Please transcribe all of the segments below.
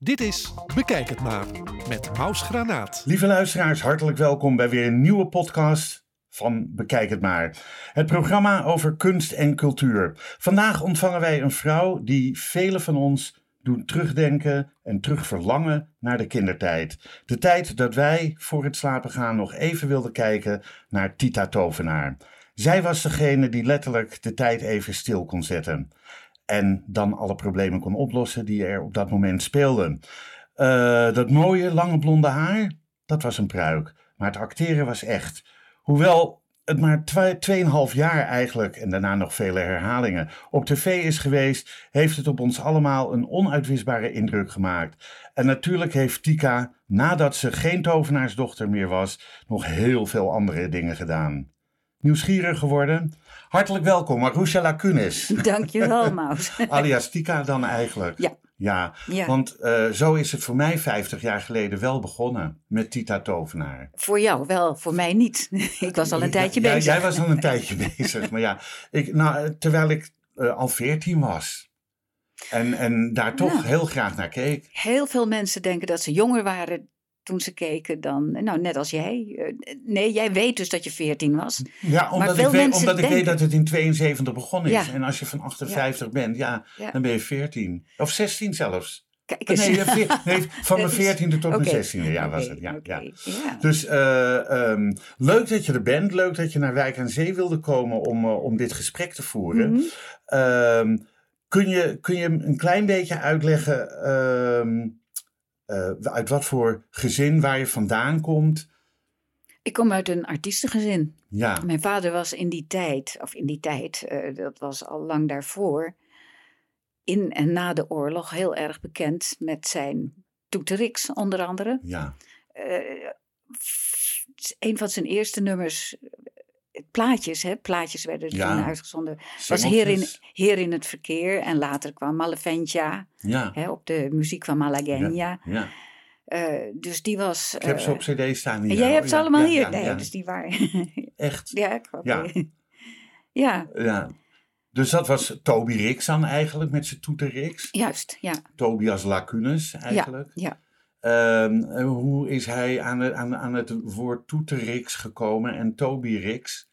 Dit is Bekijk het maar met Maus Granaat. Lieve luisteraars, hartelijk welkom bij weer een nieuwe podcast van Bekijk het maar. Het programma over kunst en cultuur. Vandaag ontvangen wij een vrouw die velen van ons doen terugdenken en terugverlangen naar de kindertijd. De tijd dat wij voor het slapen gaan nog even wilden kijken naar Tita Tovenaar. Zij was degene die letterlijk de tijd even stil kon zetten. En dan alle problemen kon oplossen die er op dat moment speelden. Uh, dat mooie lange blonde haar, dat was een pruik. Maar het acteren was echt. Hoewel het maar 2,5 jaar eigenlijk, en daarna nog vele herhalingen, op tv is geweest, heeft het op ons allemaal een onuitwisbare indruk gemaakt. En natuurlijk heeft Tika, nadat ze geen tovenaarsdochter meer was, nog heel veel andere dingen gedaan. Nieuwsgierig geworden? Hartelijk welkom, Marusha Lacunis. Dankjewel, Maus. Alias Tika dan eigenlijk. Ja. Ja, want uh, zo is het voor mij 50 jaar geleden wel begonnen met Tita Tovenaar. Voor jou wel, voor mij niet. ik was al een tijdje ja, bezig. Jij was al een tijdje bezig, maar ja, ik, nou, terwijl ik uh, al 14 was. En, en daar toch Nou. heel graag naar keek. Heel veel mensen denken dat ze jonger waren toen ze keken dan, nou net als jij. Eh, Nee, jij weet dus dat je 14 was. Ja, omdat, veel ik, weet, omdat ik weet denken- dat het in 72 begonnen is. Ja. En als je van 58 bent, ja, Ja. dan ben je 14. Of 16 zelfs. Kijk eens. Nee, veer- nee van mijn Dat is- 14e tot Oké, mijn 16e jaar was het. Ja, oké, ja. ja. Dus eh, ehm, leuk dat je er bent. Leuk dat je naar Wijk aan Zee wilde komen om, eh, om dit gesprek te voeren. Mhm. Ehm, kun, je, kun je een klein beetje uitleggen ehm, eh, uit wat voor gezin waar je vandaan komt? Ik kom uit een artiestengezin. Ja, Mijn vader was in die tijd, of in die tijd, eh, dat was al lang daarvoor, in en na de oorlog heel erg bekend met zijn toeteriks, onder andere. ja, f- een van zijn eerste nummers, plaatjes, hè, plaatjes werden Ja. toen uitgezonden, was Heer in. Heer in het Verkeer. En later kwam Maleventja, Ja, hè, op de muziek van Malagueña. ja. Eh, dus die was... Ik heb ze eh, op cd staan hier. en jij Oh, hebt ze ja, allemaal ja, hier? ja, nee, ja. dus die waren... Echt, ja, ik. Ja. ja, ja. Dus dat was Toby Rix dan eigenlijk met zijn toeterix. juist, ja. Tobias Lacunes eigenlijk. ja. Ehm, hoe is hij aan, het- aan, aan het woord toeterix gekomen en Toby Rix?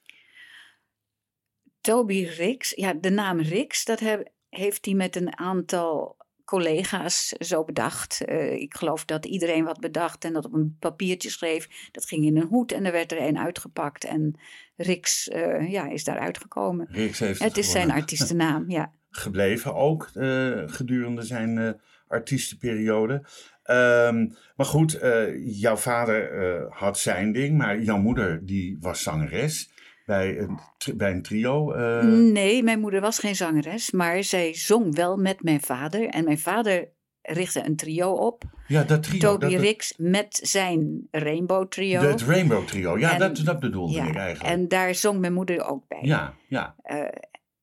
Toby Rix, ja, de naam Rix, dat heb- heeft hij met een aantal collega's zo bedacht. Eh, ik geloof dat iedereen wat bedacht en dat op een papiertje schreef. Dat ging in een hoed en er werd er een uitgepakt. En Rix eh, ja, is daar uitgekomen. Rix heeft Het is zijn artiestennaam, ja. gebleven, ook eh, gedurende zijn artiestenperiode. Ehm, maar goed, jouw vader had zijn ding, maar jouw moeder die was zangeres bij een, bij een trio. eh, Nee, mijn moeder was geen zangeres, maar zij zong wel met mijn vader. En mijn vader richtte een trio op. ja, dat trio. Toby dat, Rix met zijn Rainbow Trio. de- het Rainbow Trio, ja, En- dat, dat bedoelde ja, ik eigenlijk. En daar zong mijn moeder ook bij. ja, ja, Eh,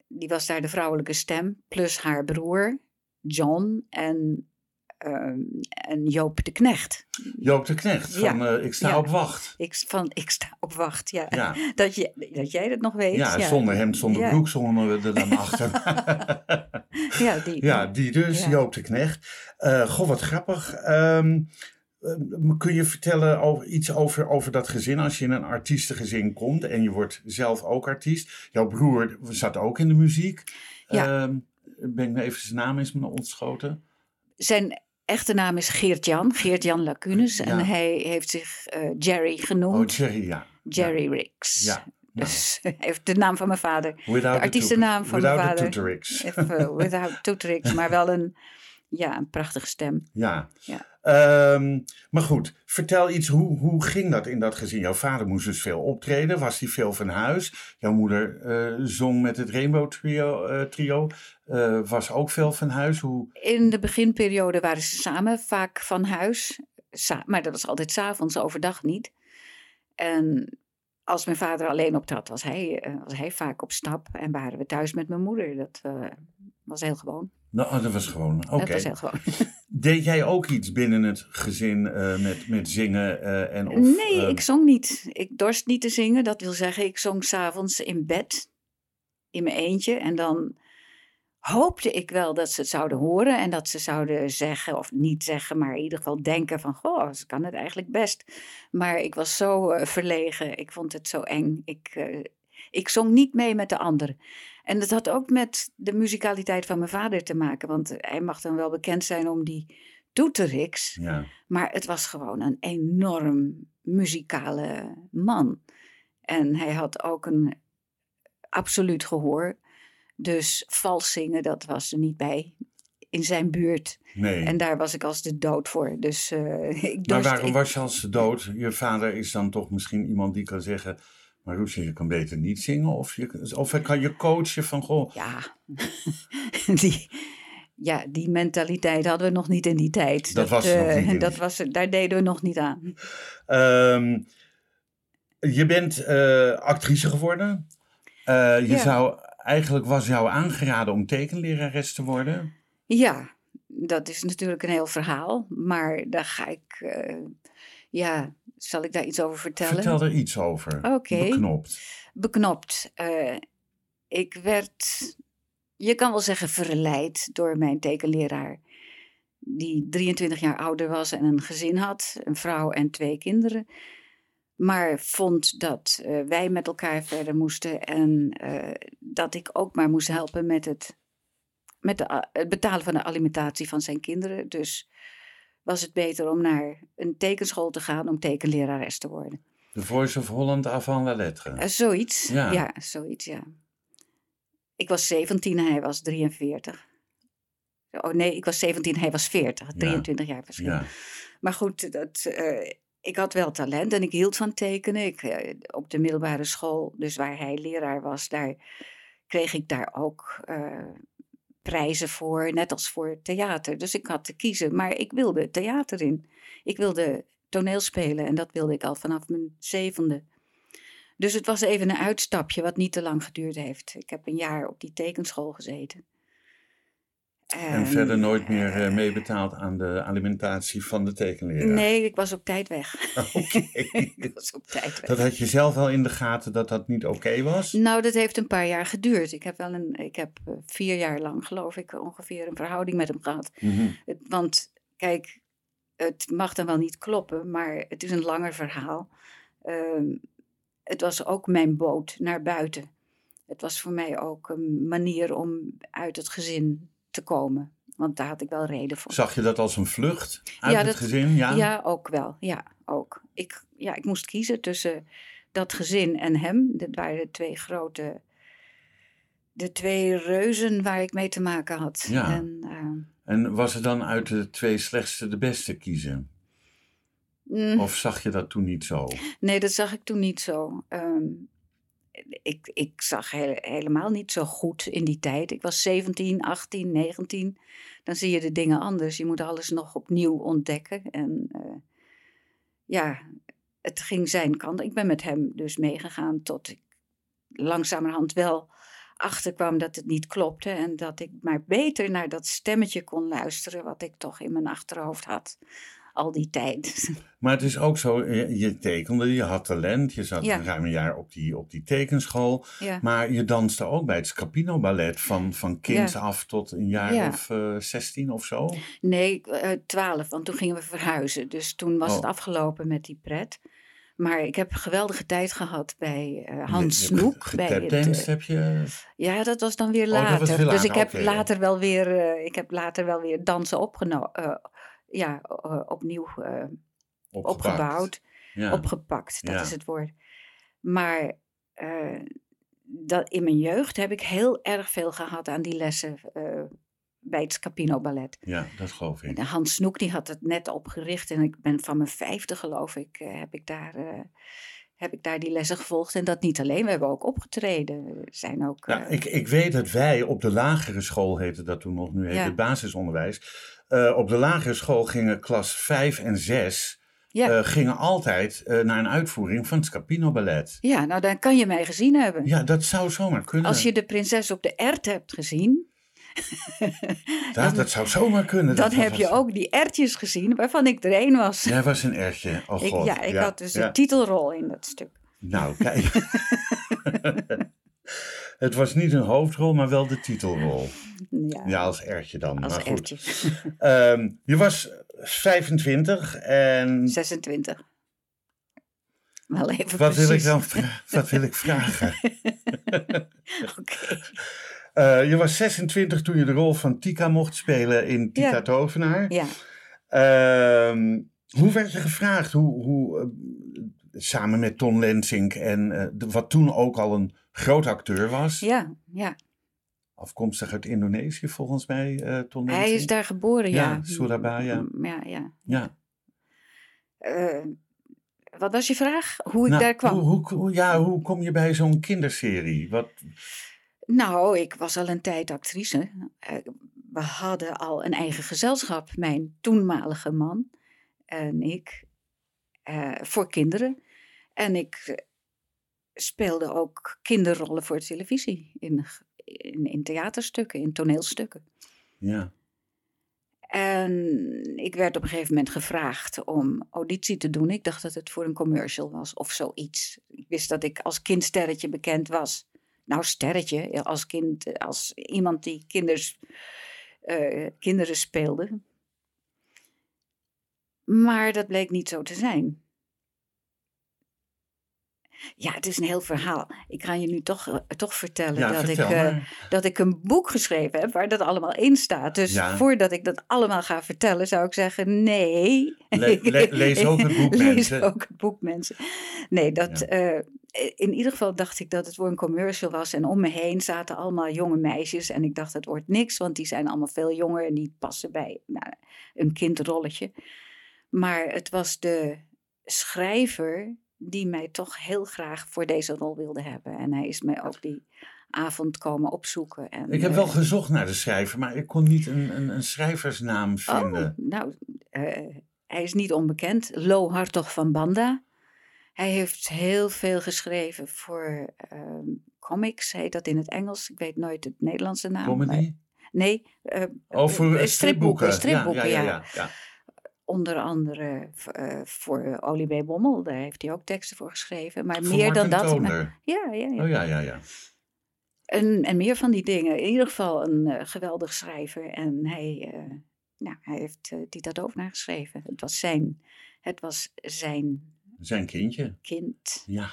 die was daar de vrouwelijke stem, plus haar broer, John en, ehm, en Joop de Knecht. Joop de Knecht van Ja, eh, Ik sta ja. op wacht. Ik, van, ik sta op wacht, ja. Ja, Dat, je, dat jij dat nog weet. ja, zonder hemd, zonder broek zongen we er dan achter. Ja, die. Ja, die dus. Joop de Knecht. Eh goh, wat grappig. Ehm, eh, kun je vertellen over, iets over, over dat gezin als je in een artiestengezin komt en je wordt zelf ook artiest? Jouw broer zat ook in de muziek. Ja. Ehm, ben ik me even zijn naam is me ontschoten. Zijn echte naam is Geert-Jan, Geert-Jan Lacunes. Ja. En hij heeft zich eh, Jerry Oh, genoemd. Jerry, ja. Jerry Rix. Ja. Dus hij heeft de naam van mijn vader. without de artiestennaam van mijn without the vader. tutorix. Even without tutorix, maar wel een, ja, een prachtige stem. Ja. Ja. Ehm, maar goed, vertel iets, hoe, hoe ging dat in dat gezin? Jouw vader moest dus veel optreden, was hij veel van huis? Jouw moeder eh, zong met het Rainbow Trio, eh, trio eh, was ook veel van huis? Hoe, In de beginperiode waren ze samen, vaak van huis. Sa- maar dat was altijd s'avonds, overdag niet. En als mijn vader alleen optrad, was hij, eh, was hij vaak op stap. En waren we thuis met mijn moeder. Dat eh, was heel gewoon. nou, oh, dat was gewoon, oké. Dat was heel gewoon. Deed jij ook iets binnen het gezin met, met zingen en of... nee, ik zong niet. Ik dorst niet te zingen. Dat wil zeggen, ik zong s'avonds in bed. In mijn eentje. En dan hoopte ik wel dat ze het zouden horen en dat ze zouden zeggen, of niet zeggen, maar in ieder geval denken van, goh, ze kan het eigenlijk best. Maar ik was zo eh, verlegen, ik vond het zo eng. Ik, eh, ik zong niet mee met de anderen. En dat had ook met de muzikaliteit van mijn vader te maken, want hij mag dan wel bekend zijn om die toeteriks, Ja. maar het was gewoon een enorm muzikale man. En hij had ook een absoluut gehoor. Dus vals zingen, dat was er niet bij in zijn buurt. Nee. En daar was ik als de dood voor. Dus eh, ik maar waarom ik- was je als dood? Je vader is dan toch misschien iemand die kan zeggen... Maar Roesje, je kan beter niet zingen. Of, je, of hij kan je coachen van... Goh, Ja, die, ja, die mentaliteit hadden we nog niet in die tijd. Dat was nog eh, niet dat was, daar deden we nog niet aan. Ehm, je bent eh, actrice geworden. Eh, je Ja. zou, eigenlijk was jou aangeraden om tekenlerares te worden. Ja, dat is natuurlijk een heel verhaal. Maar daar ga ik... eh, ja, zal ik daar iets over vertellen? Vertel er iets over. Oké. Beknopt. beknopt. Eh, ik werd, je kan wel zeggen, verleid door mijn tekenleraar. Die 23 jaar ouder was en een gezin had, een vrouw en twee kinderen. Maar vond dat eh, wij met elkaar verder moesten en eh, dat ik ook maar moest helpen met, het, met de, het betalen van de alimentatie van zijn kinderen. Dus was het beter om naar een tekenschool te gaan om tekenlerares te worden. The Voice of Holland avant la lettre. Eh, zoiets. Ja. Ja. zoiets, ja. Ik was 17 en hij was 43. Oh nee, ik was 17 hij was 40. 23 jaar verschil. Ja. Maar goed, dat, ik had wel talent en ik hield van tekenen. Ik, eh, op de middelbare school, dus waar hij leraar was, daar kreeg ik daar ook eh, prijzen voor, net als voor theater. Dus ik had te kiezen, maar ik wilde theater in. Ik wilde toneel spelen en dat wilde ik al vanaf mijn zevende. Dus het was even een uitstapje wat niet te lang geduurd heeft. Ik heb een jaar op die tekenschool gezeten. En verder nooit meer eh, meebetaald aan de alimentatie van de tekenleraar. Nee, ik was op tijd weg. Oké. ik was op tijd weg. Dat had je zelf wel in de gaten dat dat niet oké was? Nou, dat heeft een paar jaar geduurd. Ik heb wel een, ik heb eh, vier jaar lang, geloof ik, ongeveer een verhouding met hem gehad. Mhm. Want kijk, het mag dan wel niet kloppen, maar het is een langer verhaal. Ehm, het was ook mijn boot naar buiten. Het was voor mij ook een manier om uit het gezin te komen. Want daar had ik wel reden voor. Zag je dat als een vlucht uit Ja, het gezin? Ja. Ja, ook wel. Ja, ook. Ik, ja, ik moest kiezen tussen dat gezin en hem. Dat waren de twee grote, de twee reuzen waar ik mee te maken had. Ja. En, eh, En was er dan uit de twee slechtste de beste kiezen? mm, Of zag je dat toen niet zo? nee, dat zag ik toen niet zo. Ehm, ik, ik zag he- helemaal niet zo goed in die tijd. Ik was 17, 18, 19. Dan zie je de dingen anders. Je moet alles nog opnieuw ontdekken. En eh, ja, het ging zijn kant. Ik ben met hem dus meegegaan tot ik langzamerhand wel achterkwam dat het niet klopte. En dat ik maar beter naar dat stemmetje kon luisteren wat ik toch in mijn achterhoofd had. Al die tijd. Maar het is ook zo, je, je tekende, je had talent, je zat Ja. ruim een jaar op die, op die tekenschool. ja. Maar je danste ook bij het Scapino Ballet van, van kinds Ja. af tot een jaar Ja. of eh 16 of zo. Nee, eh, twaalf, want toen gingen we verhuizen. Dus toen was het Oh. afgelopen met die pret. Maar ik heb een geweldige tijd gehad bij eh, Hans Snoek. bij het, eh, heb je... ja, dat was dan weer Oh, later. Dus ik heb, later wel weer, eh, ik heb later wel weer dansen opgenomen. Ja, opnieuw eh, Opgepakt. opgebouwd. Ja. Opgepakt, dat Ja. is het woord. Maar eh, dat, in mijn jeugd heb ik heel erg veel gehad aan die lessen eh, bij het Scapino Ballet. ja, dat geloof ik. Hans Snoek die had het net opgericht en ik ben van mijn vijfde geloof ik, heb ik daar... heb ik daar die lessen gevolgd. En dat niet alleen, we hebben ook opgetreden. We zijn ook... Ja, eh, ik, ik weet dat wij op de lagere school, heette dat toen nog, nu heet Ja. het basisonderwijs. Eh, op de lagere school gingen klas 5 en 6 ja. eh, gingen altijd eh, naar een uitvoering van het Scapino Ballet. ja, nou dan kan je mij gezien hebben. Ja, dat zou zomaar kunnen. Als je de prinses op de ert hebt gezien, dat, dat zou zomaar kunnen. dan Dat heb was- je ook die ertjes gezien waarvan ik er één was. Jij was een ertje. Oh Ik, god. ja, ik had dus ja. een titelrol in dat stuk. Nou, kijk. Het was niet een hoofdrol, maar wel de titelrol. Ja, Ja, als Ertje dan. als maar goed. Ehm, je was 25 en 26. Wel even wat wil, ik dan wat wil ik vragen? Oké. Eh, je was 26 toen je de rol van Tika mocht spelen in Tika Ja. Tovenaar. Ja. Ehm, hoe werd je gevraagd? Hoe, hoe, eh, samen met Ton Lensink en eh, wat toen ook al een groot acteur was. ja, ja. Afkomstig uit Indonesië volgens mij, Lensink. Hij is daar geboren, ja. Ja, Surabaya. Ja, ja. Ja. Eh, wat was je vraag? Hoe ik Nou, daar kwam? Hoe, ja, hoe kom je bij zo'n kinderserie? Wat, Nou, ik was al een tijd actrice. Eh, We hadden al een eigen gezelschap, mijn toenmalige man en ik, voor kinderen. En ik eh, speelde ook kinderrollen voor televisie, in, in, in theaterstukken, in toneelstukken. ja. En ik werd op een gegeven moment gevraagd om auditie te doen. Ik dacht dat het voor een commercial was of zoiets. Ik wist dat ik als kindsterretje bekend was. Nou, sterretje, als kind, als iemand die kinders, eh, kinderen speelde. Maar dat bleek niet zo te zijn. Ja, het is een heel verhaal. Ik ga je nu toch, eh, toch vertellen ja, dat, ik, vertel eh, dat ik een boek geschreven heb waar dat allemaal in staat. Dus Ja. voordat ik dat allemaal ga vertellen, zou ik zeggen: nee. Le- le- lees ook het boek, Lees mensen. ook het boek, mensen. Nee, dat, Ja. eh, in ieder geval dacht ik dat het voor een commercial was. En om me heen zaten allemaal jonge meisjes. En ik dacht, het wordt niks, want die zijn allemaal veel jonger en die passen bij nou, een kindrolletje. Maar het was de schrijver die mij toch heel graag voor deze rol wilde hebben. En hij is mij ook die avond komen opzoeken. En, Ik heb wel eh, gezocht naar de schrijver, maar ik kon niet een, een, een schrijversnaam vinden. Oh, nou, eh, hij is niet onbekend. Lo Hartog van Banda. Hij heeft heel veel geschreven voor ehm, comics, heet dat in het Engels. Ik weet nooit het Nederlandse naam. Comedy? maar- nee, eh, Over eh, stripboeken. stripboeken, ja. ja, ja, ja. Onder andere eh, voor Olie B. Bommel, daar heeft hij ook teksten voor geschreven. Maar Voor meer dan dat. maar- Toner. ja, ja, ja. Oh ja, ja, ja. En, en meer van die dingen. In ieder geval een eh, geweldig schrijver. En hij, eh, nou, hij heeft uh, Tita Dovenaar geschreven. Het was zijn, het was zijn Zijn kindje. kind. Ja,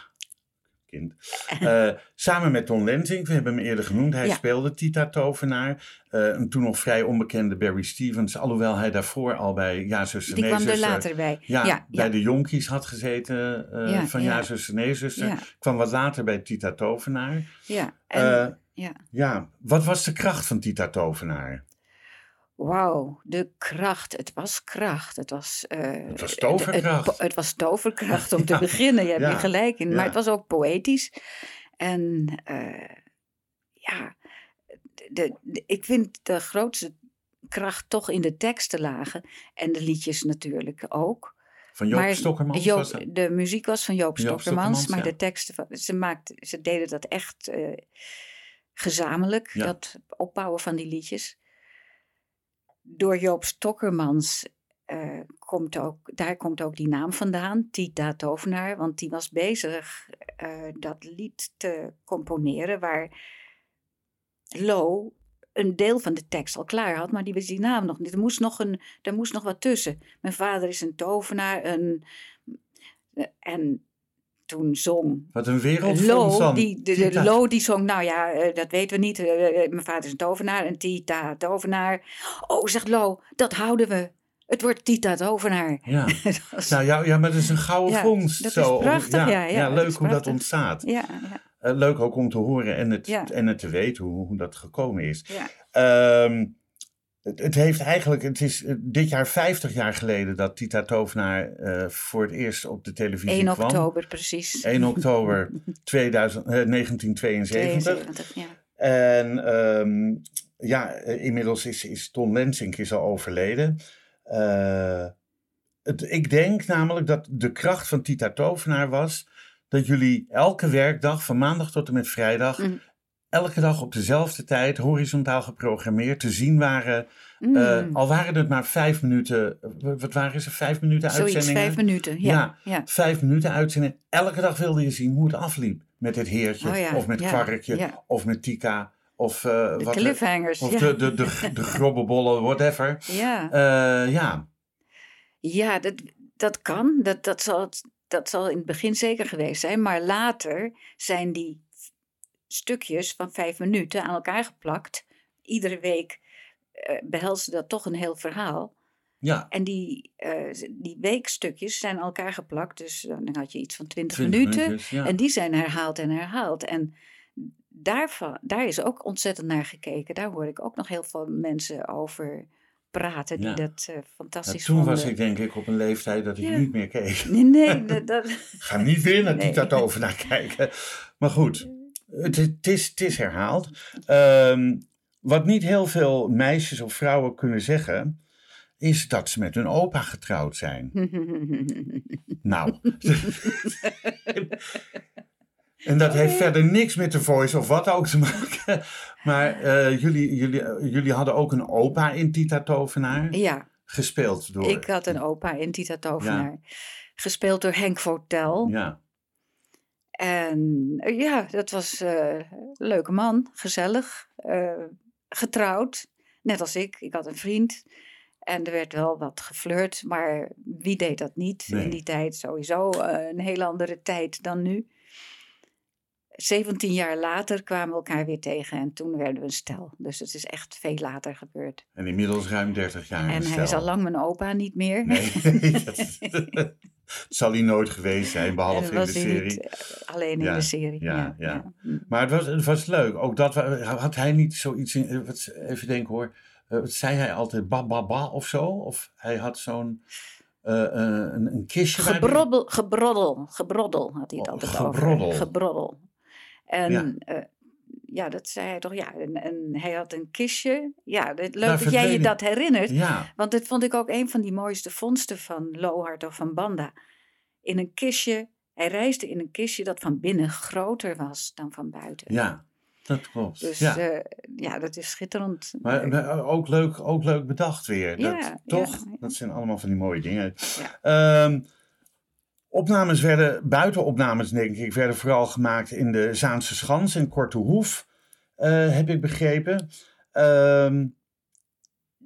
kind. Eh, samen met Ton Lensink, we hebben hem eerder genoemd. Hij Ja. speelde Tita Tovenaar. Eh, een toen nog vrij onbekende Barry Stevens. Alhoewel hij daarvoor al bij Ja, zuster, Die nee, kwam er later bij. Ja, ja, bij ja. de Jonkies had gezeten Ja, van Ja, zuster, nee, zuster. Kwam wat later bij Tita Tovenaar. ja. En, ja. ja, wat was de kracht van Tita Tovenaar? Wauw, de kracht. Het was kracht. Het was, eh, Het was toverkracht. Het, het was toverkracht om te Ja, beginnen. Je hebt ja, gelijk in. ja. Maar het was ook poëtisch. En eh, ja, de, de- ik vind de grootste kracht toch in de teksten lagen. En de liedjes natuurlijk ook. Van Joop Maar Stokkermans Joop- de muziek was van Joop Joop Stokkermans, Stokkermans, maar de teksten, van, ze, maakte, ze deden dat echt eh, gezamenlijk, Ja. dat opbouwen van die liedjes. Door Joop Stokkermans eh, komt ook, daar komt ook die naam vandaan, Tita Tovenaar, want die was bezig eh, dat lied te componeren waar Lo een deel van de tekst al klaar had, maar die wist die naam nog niet. Er moest nog, een, er moest nog wat tussen. Mijn vader is een tovenaar een, en toen zong Wat een wereld Lo, van die, de. Lo die zong, nou ja, eh, dat weten we niet. eh, mijn vader is een tovenaar en Tita tovenaar. Oh, zegt Lo, dat houden we. Het wordt Tita tovenaar. Ja. Was- Nou ja, ja, maar dat is een gouden Ja, vondst. dat is zo. om- prachtig, ja, ja, dat leuk is hoe dat ontstaat. ja, ja, Eh, leuk ook om te horen en het, Ja. en het te weten hoe, hoe dat gekomen is. ja. Ehm, het, heeft eigenlijk, het is eh, dit jaar 50 jaar geleden dat Tita Tovenaar eh, voor het eerst op de televisie 1 kwam. oktober precies. 1 oktober 2000, eh, 1972. 72, ja. En ehm, ja, eh, inmiddels is, is Ton Lensink is al overleden. Eh, het, ik denk namelijk dat de kracht van Tita Tovenaar was dat jullie elke werkdag, van maandag tot en met vrijdag, Mhm. Elke dag op dezelfde tijd, horizontaal geprogrammeerd, te zien waren. Mm, Eh, al waren het maar vijf minuten, eh, wat waren ze, vijf minuten Zoiets, uitzendingen? vijf minuten. Ja, Ja. ja. Vijf minuten uitzending. Elke dag wilde je zien hoe het afliep. met het heertje, Oh ja, of met Kwarkje, of met Tika, of, eh, De wat, cliffhangers. of ja. de, de, de, de grobbebollen, whatever. ja. Ja, Ja, dat, dat kan. Dat, dat, zal, dat zal in het begin zeker geweest zijn. Maar later zijn die stukjes van vijf minuten aan elkaar geplakt. Iedere week eh behelste dat toch een heel verhaal. ja. En die, eh, die weekstukjes zijn aan elkaar geplakt. Dus dan had je iets van 20, 20 minuten. minuutjes, ja. En die zijn herhaald en herhaald. En daarvan, daar is ook ontzettend naar gekeken. Daar hoor ik ook nog heel veel mensen over praten die Ja. dat Ja, fantastisch toen vonden. was ik denk ik op een leeftijd dat ik Ja. niet meer keek. Nee, nee, dat, dat- ga niet weer naar Nee. Tita Tovenaar kijken. Maar goed, het, het, is, het is herhaald. Ehm, wat niet heel veel meisjes of vrouwen kunnen zeggen, is dat ze met hun opa getrouwd zijn. Nou. en dat heeft verder niks met de voice of wat ook te maken. Maar eh, jullie, jullie, jullie hadden ook een opa in Tita Tovenaar, ja, gespeeld door... ik had een opa in Tita Tovenaar. Gespeeld door Henk Votel. Ja, En eh, ja, dat was eh, een leuke man, gezellig, eh, getrouwd, net als ik. Ik had een vriend en er werd wel wat geflirt, maar wie deed dat niet Nee. in die tijd? Sowieso eh, een hele andere tijd dan nu. 17 jaar later kwamen we elkaar weer tegen en toen werden we een stel. Dus het is echt veel later gebeurd. en inmiddels ruim 30 jaar en hij is al lang mijn opa niet meer. Nee, dat zal hij nooit geweest zijn, behalve in de serie. eh, alleen Ja, in de serie. ja, ja. Mm. Maar het was, het was leuk. Ook dat, had hij niet zoiets in, eh, wat, even denken hoor, Eh, wat zei hij altijd, ba ba ba of zo? Of hij had zo'n, een, een kistje Gebroddel, gebroddel, gebroddel had hij het Oh, altijd gebroddel. over. Gebroddel. En Ja. Ja, dat zei hij toch, ja. En, en hij had een kistje. Ja, het- leuk dat jij je dat herinnert. Ja, Want dat vond ik ook een van die mooiste vondsten van Lohart of van Banda. In een kistje, hij reisde in een kistje dat van binnen groter was dan van buiten. ja, dat klopt. Dus ja. ja. ja, dat is schitterend. Maar, maar ook, leuk, ook leuk bedacht weer. Dat, Ja, toch? ja, ja. Dat zijn allemaal van die mooie dingen. Ehm, opnames werden, buitenopnames denk ik, werden vooral gemaakt in de Zaanse Schans en Korte Hoef, eh, heb ik begrepen. Ehm,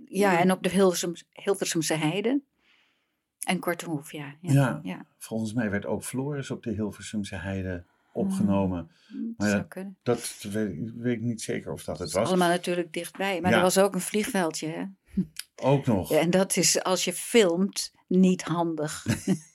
ja, en op de Hilversum, Hilversumse Heide. En Kortehoef, ja. Ja, Ja. ja. volgens mij werd ook Floris op de Hilversumse Heide opgenomen. Hm, Dat Maar ja, kunnen. Dat weet, weet ik niet zeker of dat het was. allemaal natuurlijk dichtbij. Maar er was ook een vliegveldje. Hè? Ook nog en dat is als je filmt niet handig.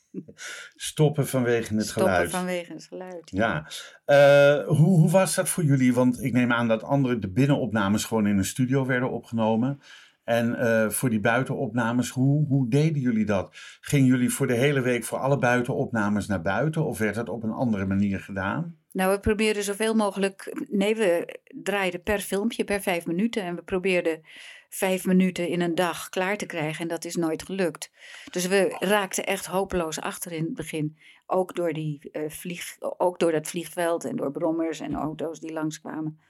stoppen vanwege het Stoppen geluid. vanwege het geluid. Ja, Eh, hoe, hoe was dat voor jullie? Want ik neem aan dat andere de binnenopnames gewoon in een studio werden opgenomen. En eh, voor die buitenopnames, hoe, hoe deden jullie dat? Gingen jullie voor de hele week voor alle buitenopnames naar buiten? Of werd dat op een andere manier gedaan? Nou, we probeerden zoveel mogelijk. Nee, we draaiden per filmpje, per vijf minuten. En we probeerden vijf minuten in een dag klaar te krijgen. En dat is nooit gelukt. Dus we raakten echt hopeloos achter in het begin. Ook door, die, eh, vlieg, ook door dat vliegveld en door brommers en auto's die langskwamen.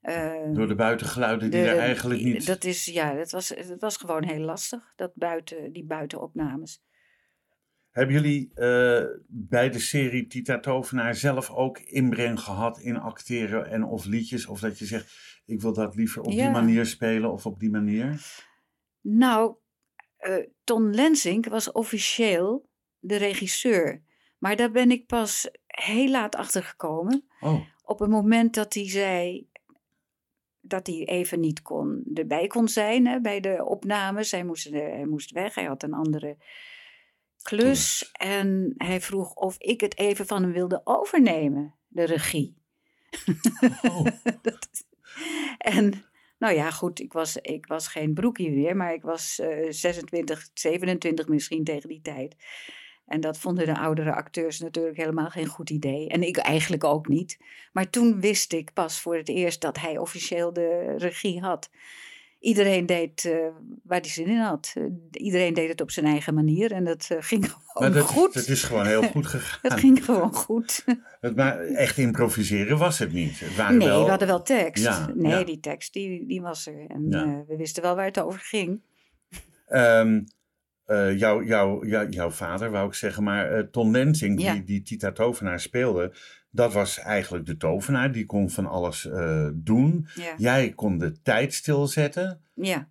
Eh, Door de buitengeluiden die de- er eigenlijk niet... Dat is, ja, dat was, het was gewoon heel lastig, dat buiten, die buitenopnames. Hebben jullie eh, bij de serie Tita Tovenaar zelf ook inbreng gehad in acteren en of liedjes? Of dat je zegt, ik wil dat liever op die manier spelen of op die manier? Nou, eh, Ton Lensink was officieel de regisseur. Maar daar ben ik pas heel laat achter gekomen. Oh, Op het moment dat hij zei dat hij even niet kon, erbij kon zijn hè, bij de opnames. Hij moest, eh, hij moest weg, hij had een andere klus. En hij vroeg of ik het even van hem wilde overnemen, de regie. oh. Dat- en nou ja, goed, ik was, ik was geen broekie meer, maar ik was eh 26, 27 misschien tegen die tijd. En dat vonden de oudere acteurs natuurlijk helemaal geen goed idee. En ik eigenlijk ook niet. Maar toen wist ik pas voor het eerst dat hij officieel de regie had. Iedereen deed eh, waar hij zin in had. Eh, iedereen deed het op zijn eigen manier en dat eh, ging gewoon dat, goed. dat is gewoon heel goed gegaan. Dat ging gewoon goed. Het, maar echt improviseren was het niet. Het waren Nee, wel, we hadden wel tekst. Ja, nee, ja. die tekst die, die was er. En Ja. we wisten wel waar het over ging. Ehm, eh, jouw, jouw, jouw, jouw vader, wou ik zeggen, maar Ton Lensing, die, die Tita Tovenaar speelde, dat was eigenlijk de tovenaar. Die kon van alles eh, doen. Ja, Jij kon de tijd stilzetten. ja,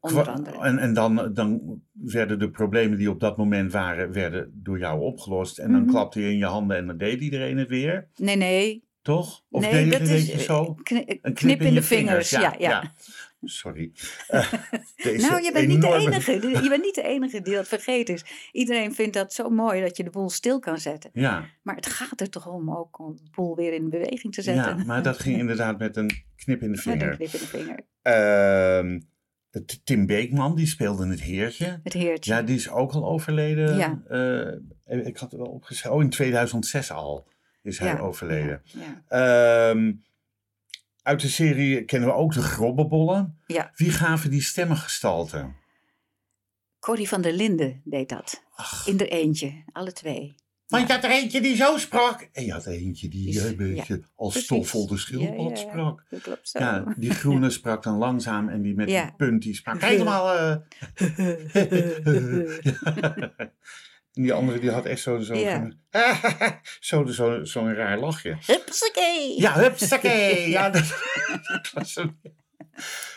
Onder andere. En, en dan, dan werden de problemen die op dat moment waren, werden door jou opgelost. En dan Mhm. klapte je in je handen en dan deed iedereen het weer. nee, nee. Toch? Of nee, deed, dat is zo? kni- Een knip, in, de vingers. Ja, ja. Sorry. Eh, deze Nou, je bent niet de enige. Je bent niet de enige die dat vergeten is. Iedereen vindt dat zo mooi dat je de boel stil kan zetten. Ja, Maar het gaat er toch om ook om de boel weer in beweging te zetten. ja, maar dat ging inderdaad met een knip in de Met een vinger. knip in de vinger. Ehm, Tim Beekman, die speelde het heertje. Het heertje. Ja, die is ook al overleden. Ja. Eh, ik had het wel opgeschreven. Oh, in 2006 al is hij Ja, overleden. Ja. Ehm, uit de serie kennen we ook de grobbenbollen. Ja. Wie gaven die stemmengestalte? Corrie van der Linden deed dat. Ach, In er eentje. Alle twee. want je had er eentje die zo sprak. En je had er eentje die Is- eh, een beetje als precies. stoffel de schildpad Ja, sprak. Dat klopt zo. Ja, die groene sprak dan langzaam en die met die punt die sprak helemaal... eh, en die andere die had echt zo'n zo, Ja. zo, zo, zo'n raar lachje. Hupsakee! Ja, hupsakee. Ja, dat, dat was een...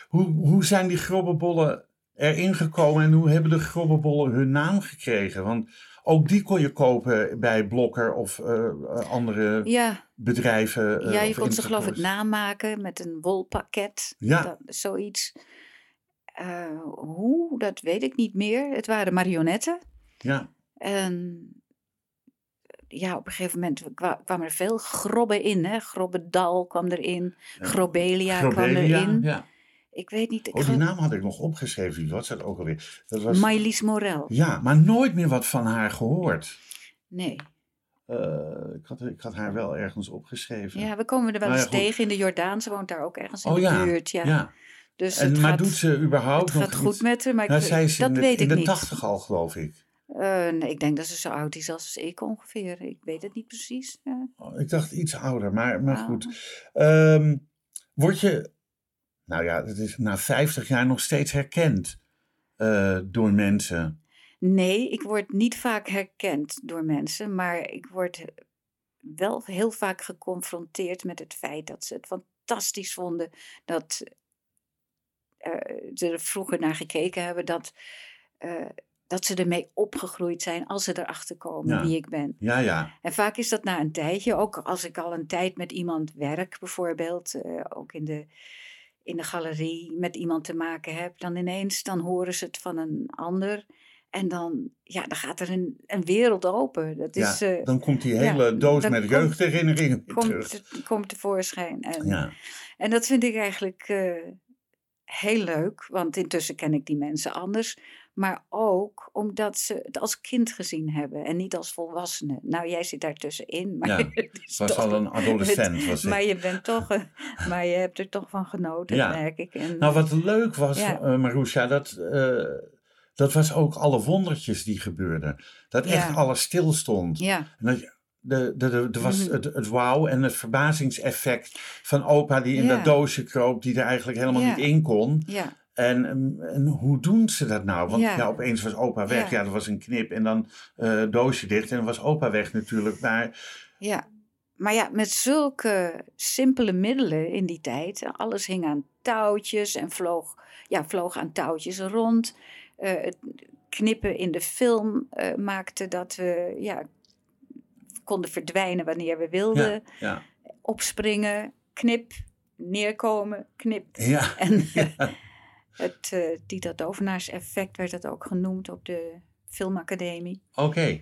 hoe, hoe zijn die grobbenbollen erin gekomen en hoe hebben de grobbenbollen hun naam gekregen? Want ook die kon je kopen bij Blokker of eh, eh, andere Ja, bedrijven. eh, ja, je kon ze geloof ik namaken met een wolpakket. Ja. Dat, zoiets. Hoe, dat weet ik niet meer. Het waren marionetten. Ja, En ja, op een gegeven moment kwa- kwamen er veel grobben in. Hè? Grobbendal kwam erin. Ja. Grobelia, kwam erin. Ja. Ik weet niet. Ik Oh, die naam had ik nog opgeschreven. Wie was dat ook alweer? Dat was... Morel. Ja, maar nooit meer wat van haar gehoord. Nee. Eh, ik, had, ik had haar wel ergens opgeschreven. Ja, we komen er wel Nou eens tegen in de Jordaan. Ze woont daar ook ergens in oh de ja, buurt. Ja. ja. Dus En, maar gaat, doet ze überhaupt het nog gaat goed iets? met haar, maar ik Nou, is dat in de, weet in ik de niet. tachtig al, geloof ik. Eh, nee, ik denk dat ze zo oud is als ik ongeveer. Ik weet het niet precies. Ja. Oh, Ik dacht iets ouder, maar, maar Ah. goed. Ehm, word je, nou ja, het is na 50 jaar nog steeds herkend eh, door mensen. Nee, ik word niet vaak herkend door mensen, maar ik word wel heel vaak geconfronteerd met het feit dat ze het fantastisch vonden dat eh, ze er vroeger naar gekeken hebben, dat, eh, dat ze ermee opgegroeid zijn als ze erachter komen Ja. wie ik ben. Ja, ja. En vaak is dat na een tijdje, ook als ik al een tijd met iemand werk, bijvoorbeeld, eh, ook in de, in de galerie met iemand te maken heb, dan ineens dan horen ze het van een ander. En dan, ja, dan gaat er een, een wereld open. Dat is, ja. eh, Dan komt die ja, hele doos met komt- jeugdherinneringen weer terug. komt, komt tevoorschijn. En, Ja, en dat vind ik eigenlijk eh, heel leuk, want intussen ken ik die mensen anders. Maar ook omdat ze het als kind gezien hebben en niet als volwassene. Nou, jij zit daar tussenin, maar, Ja, het was al een adolescent. Was ik. maar je bent toch, eh, maar je hebt er toch van genoten, Ja. merk ik. En, Nou, wat leuk was, Ja. eh Marusha, dat, eh, dat was ook alle wondertjes die gebeurden. Dat echt Ja. alles stilstond. ja, En dat de, de, de, was Mhm. het, het wauw en het verbazingseffect van opa die in Ja. dat doosje kroop, die er eigenlijk helemaal Ja. niet in kon. ja, En, en, hoe doen ze dat nou? Want ja, Ja. opeens was opa weg. Ja, Ja. er was een knip en dan eh doosje dicht en dan was opa weg natuurlijk. Maar ja. Maar ja, met zulke simpele middelen in die tijd. Alles hing aan touwtjes en vloog, ja, vloog aan touwtjes rond. Eh, het knippen in de film eh, maakte dat we ja, konden verdwijnen wanneer we wilden. ja, Opspringen, knip, neerkomen, knip. En ja. Het uh, Tita Tovenaars effect werd het ook genoemd op de filmacademie. oké.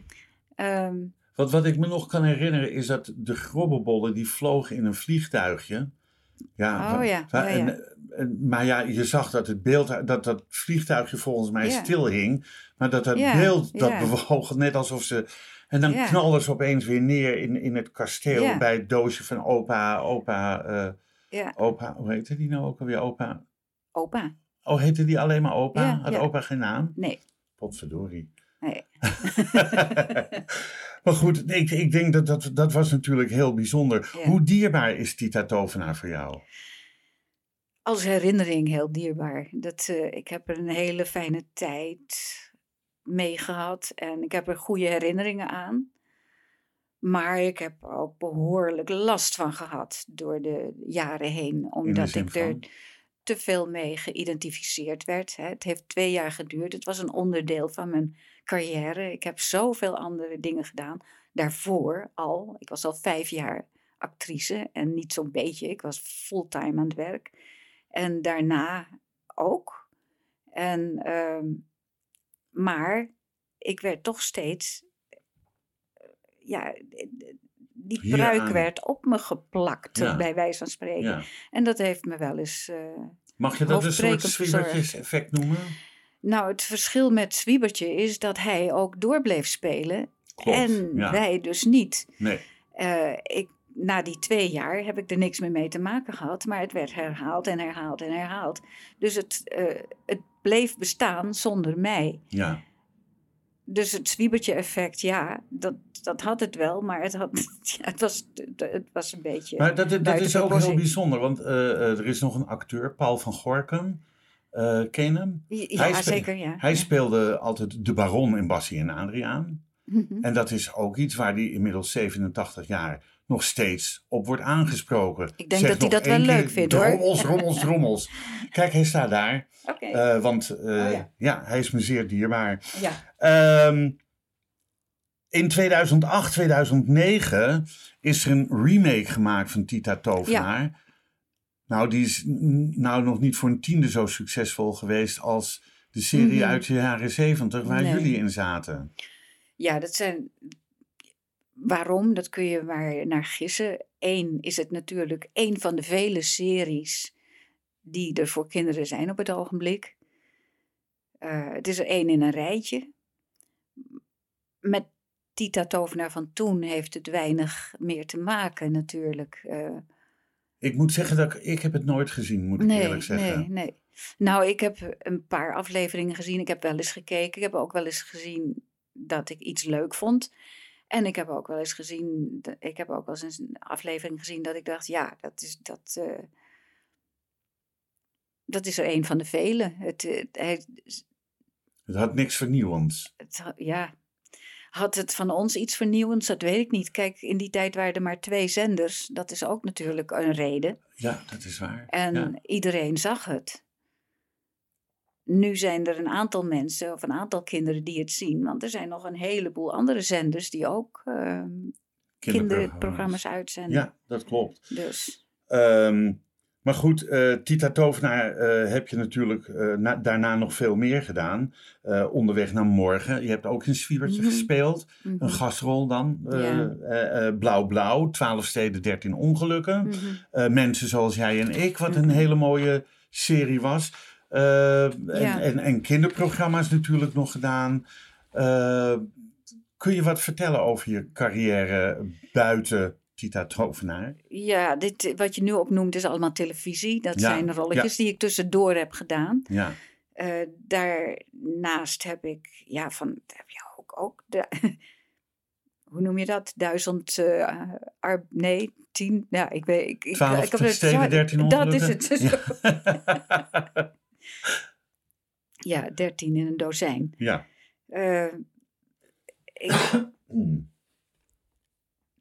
Ehm, Wat, wat ik me nog kan herinneren is dat de grobbenbollen die vlogen in een vliegtuigje. Ja, Oh ja, en, maar ja, je zag dat het beeld, dat dat vliegtuigje volgens mij Ja. stil hing. Maar dat dat beeld, dat bewoog net alsof ze... En dan Ja. knalden ze opeens weer neer in, in het kasteel bij het doosje van opa, opa, eh, ja, opa, hoe heette die nou ook alweer, opa? opa. Oh, heette die alleen maar opa? Ja, Had ja. opa geen naam? Nee, Potverdorie. nee. maar goed, ik, ik denk dat, dat dat was natuurlijk heel bijzonder. Ja. Hoe dierbaar is Tita Tovenaar voor jou? Als herinnering heel dierbaar. Dat, eh, ik heb er een hele fijne tijd meegehad en ik heb er goede herinneringen aan. Maar ik heb er ook behoorlijk last van gehad door de jaren heen, omdat ik er van? Te veel mee geïdentificeerd werd. Het heeft twee jaar geduurd. Het was een onderdeel van mijn carrière. Ik heb zoveel andere dingen gedaan. Daarvoor al. Ik was al vijf jaar actrice en niet zo'n beetje. Ik was fulltime aan het werk. En daarna ook. En, ehm, maar ik werd toch steeds. eh, Ja, die Hieraan. pruik werd op me geplakt, Ja. bij wijze van spreken. Ja. En dat heeft me wel eens. eh, Mag je dat een soort zwiebertjes-effect noemen? Nou, het verschil met Zwiebertje is dat hij ook door bleef spelen. Klopt, en ja. wij dus niet. Nee. Eh, ik, na die twee jaar heb ik er niks meer mee te maken gehad. Maar het werd herhaald en herhaald en herhaald. Dus het, eh, het bleef bestaan zonder mij. Ja. Dus het Zwiebertje-effect, ja, dat, dat had het wel. Maar het, had, ja, het, was, het was een beetje. Maar dat, dat is ook heel bijzonder, want eh, eh, er is nog een acteur, Paul van Gorkum. Eh ken hem? ja, hij zeker, ja. Hij speelde altijd de baron in Bassie en Adriaan. Mhm. En dat is ook iets waar hij inmiddels 87 jaar nog steeds op wordt aangesproken. Ik denk Zeg dat hij dat wel keer, leuk vindt, hoor. Rommels, rommels, rommels. Kijk, hij staat daar. Oké. eh, want eh, Oh, ja. ja. hij is me zeer dierbaar. ja. Ehm, in 2008, 2009 is er een remake gemaakt van Tita Tovenaar. Nou, die is nou nog niet voor een tiende zo succesvol geweest als de serie Mhm. uit de jaren 70 waar Nee. jullie in zaten. Ja, dat zijn. Waarom? Dat kun je maar naar gissen. Eén is het natuurlijk een van de vele series die er voor kinderen zijn op het ogenblik. Eh, het is er één in een rijtje. Met Tita Tovenaar van toen heeft het weinig meer te maken natuurlijk. Eh, Ik moet zeggen dat ik, ik heb het nooit gezien, moet ik nee, eerlijk zeggen. nee, nee. Nou, ik heb een paar afleveringen gezien. Ik heb wel eens gekeken. Ik heb ook wel eens gezien dat ik iets leuk vond. En ik heb ook wel eens gezien, ik heb ook wel eens een aflevering gezien dat ik dacht, ja, dat is, dat, eh, dat is er een van de vele. Het, eh, Het had niks vernieuwends. ja. Had het van ons iets vernieuwends? Dat weet ik niet. Kijk, in die tijd waren er maar twee zenders. Dat is ook natuurlijk een reden. Ja, dat is waar. En Ja. iedereen zag het. Nu zijn er een aantal mensen of een aantal kinderen die het zien. Want er zijn nog een heleboel andere zenders die ook ehm, kinderprogramma's uitzenden. Ja, dat klopt. Dus Ehm, maar goed, eh, Tita Tovenaar eh, heb je natuurlijk eh, na- daarna nog veel meer gedaan. Onderweg naar morgen. Je hebt ook in Zwiebertje Mhm. gespeeld. mhm, Een gastrol dan. Ja. Blauw Blauw, 12 steden, 13 ongelukken. mhm. Mensen zoals jij en ik, wat een hele mooie serie was. Eh, en, Ja. en, en kinderprogramma's natuurlijk nog gedaan. Eh, kun je wat vertellen over je carrière buiten Tita Tovenaar? Ja, dit, wat je nu opnoemt is allemaal televisie. Dat Ja, zijn rolletjes die ik tussendoor heb gedaan. Ja. Eh, daarnaast heb ik, ja, van, heb je ook, ook de, hoe noem je dat? Duizend, ar- nee, tien, ja, ik weet, ik, ik, 12 ik heb het- steden, 13 Dat is het. Ja. Ja, dertien in een dozijn. ja. Eh, ik-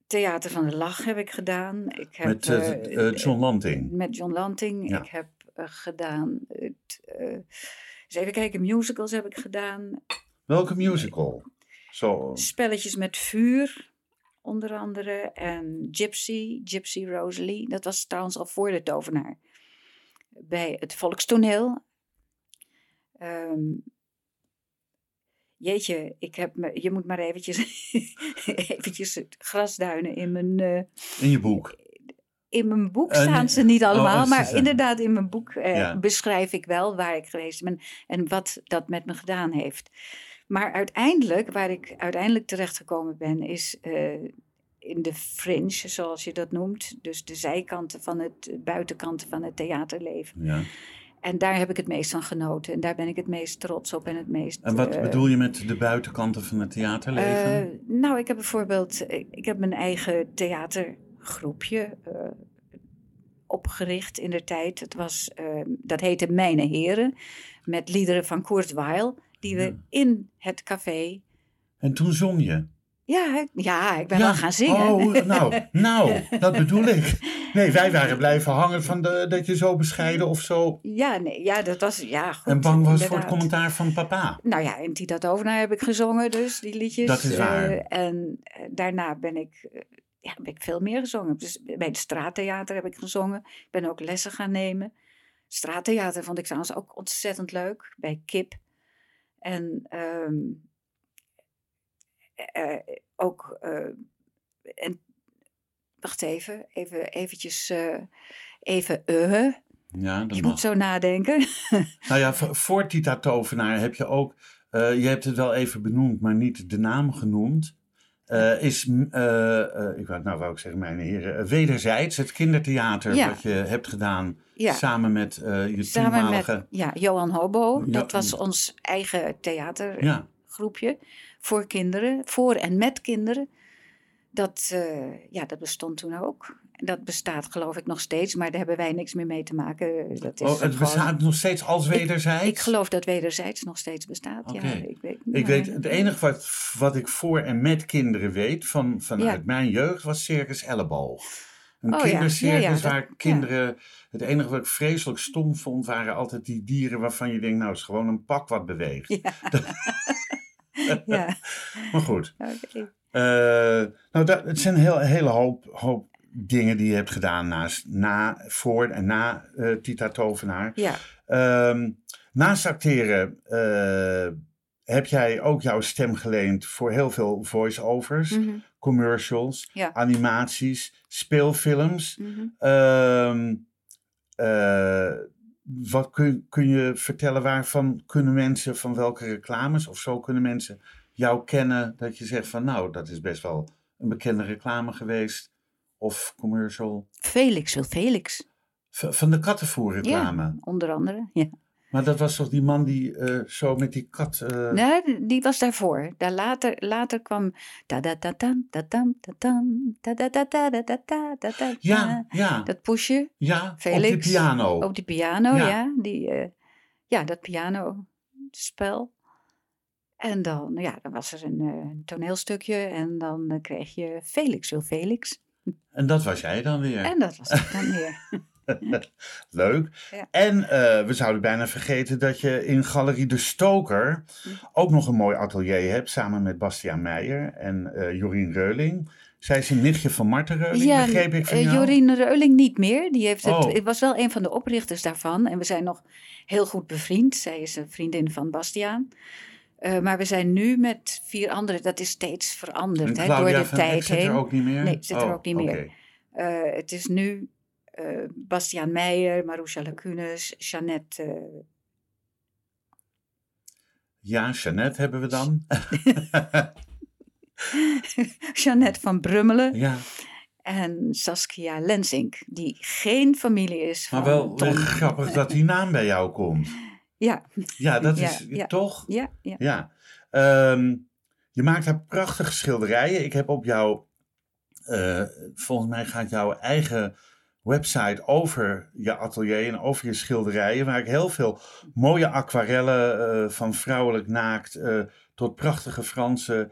Theater van de Lach heb ik gedaan. Ik heb, Met eh, eh, John Lanting. met John Lanting. Ja. Ik heb gedaan. Het, eens even kijken, musicals heb ik gedaan. Welke musical? Zo. Spelletjes met vuur, onder andere. En Gypsy, Gypsy Rosalie. Dat was trouwens al voor de tovenaar. Bij het Volkstoneel. Ehm, jeetje, ik heb me, je moet maar eventjes, eventjes grasduinen in mijn... eh, In je boek. in mijn boek staan ze niet allemaal, oh, maar zijn- inderdaad in mijn boek eh, Ja. beschrijf ik wel waar ik geweest ben en wat dat met me gedaan heeft. Maar uiteindelijk, waar ik uiteindelijk terechtgekomen ben, is eh, in de fringe, zoals je dat noemt. Dus de zijkanten van het, buitenkanten van het theaterleven. Ja. En daar heb ik het meest van genoten. En daar ben ik het meest trots op en het meest... En wat eh, bedoel je met de buitenkanten van het theaterleven? eh, nou, ik heb bijvoorbeeld, ik, heb mijn eigen theatergroepje eh, opgericht in de tijd. Het was, dat heette Mijne Heren, met liederen van Kurt Weill. die we Ja. in het café. En toen zong je. Ja, ja ik ben Ja. wel gaan zingen. Oh, nou, nou, dat bedoel ik. Nee, wij waren blijven hangen van de, dat je zo bescheiden of zo. Ja, nee, ja, dat was. Ja, goed, en bang was voor het commentaar van papa. Nou ja, in Tita Tovena heb ik gezongen, dus die liedjes. Dat is waar. Eh, en eh, daarna ben ik, eh, ja, ben ik veel meer gezongen. Dus bij het straattheater heb ik gezongen. Ik ben ook lessen gaan nemen. Straattheater vond ik trouwens ook ontzettend leuk, bij Kip. En ehm, eh, eh, ook, en, wacht even, even eventjes, eh, even, eh, Ja, dat je mag. moet zo nadenken. Nou ja, voor Tita Tovenaar heb je ook, eh, je hebt het wel even benoemd, maar niet de naam genoemd. Eh, is, eh, ik wou, nou wou ik zeggen, mijn heren, wederzijds het kindertheater Ja. wat je hebt gedaan ja. samen met je Samen toenmalige... met ja, Johan Hobo. Dat was ons eigen theatergroepje Ja, voor kinderen, voor en met kinderen. Dat, eh, ja, dat bestond toen ook. Dat bestaat geloof ik nog steeds, maar daar hebben wij niks meer mee te maken. Dat is oh, het gewoon- bestaat nog steeds als wederzijds? Ik geloof dat wederzijds nog steeds bestaat. Ja, ik weet, Ik weet, het enige wat, wat ik voor en met kinderen weet van, vanuit Ja. mijn jeugd was Circus Elleboog. Een Oh kindercircus ja, ja, dat- waar kinderen... Het enige wat ik vreselijk stom vond waren altijd die dieren waarvan je denkt... nou, het is gewoon een pak wat beweegt. Ja. ja, Maar goed. oké. Eh, nou, dat, het zijn een heel, hele hoop, hoop dingen die je hebt gedaan naast, na, voor en na eh, Tita Tovenaar. ja. Ehm, naast acteren eh, heb jij ook jouw stem geleend voor heel veel voice-overs, mhm, commercials, Ja. animaties, speelfilms. mhm. Ehm, eh, wat kun, kun je vertellen waarvan kunnen mensen, van welke reclames of zo kunnen mensen jou kennen, dat je zegt van nou, dat is best wel een bekende reclame geweest of commercial? Felix wil Felix. Van de kattenvoerreclame? Ja, onder andere, ja. Maar dat was toch die man die eh, zo met die kat. Eh, nee, die was daarvoor. Daar later, later kwam. Ja, ja. Dat pusje. Ja, Felix, op die piano. Op die piano, ja. die, eh, ja, dat pianospel. En dan, ja, dan was er een eh, toneelstukje en dan eh, kreeg je Felix wil Felix. En dat was jij dan weer. En dat was het dan weer. Leuk. Ja. En eh, we zouden bijna vergeten dat je in Galerie De Stoker Hm. ook nog een mooi atelier hebt. Samen met Bastiaan Meijer en Jorien Reuling. Zij is een nichtje van Marten Reuling, Ja, begreep ik van jou. Jorien Reuling niet meer. Die heeft het, Oh. het was wel een van de oprichters daarvan. En we zijn nog heel goed bevriend. Zij is een vriendin van Bastiaan. Eh, maar we zijn nu met vier anderen. Dat is steeds veranderd hè, door de van tijd zit er heen. ook niet meer? Nee, zit er Oh, ook niet meer. Eh, het is nu eh Bastiaan Meijer, Marusha Lacunes, Jeannette. Ja, Jeannette hebben we dan. Jeannette van Brummelen ja, en Saskia Lensink, die geen familie is van maar wel Ton. eh, grappig dat die naam bij jou komt. Ja, Ja, dat Ja, is ja. toch? ja, ja. Ehm, je maakt daar prachtige schilderijen. Ik heb op jouw, eh, volgens mij gaat jouw eigen website over je atelier en over je schilderijen, waar ik heel veel mooie aquarellen eh, van vrouwelijk naakt eh, tot prachtige Franse,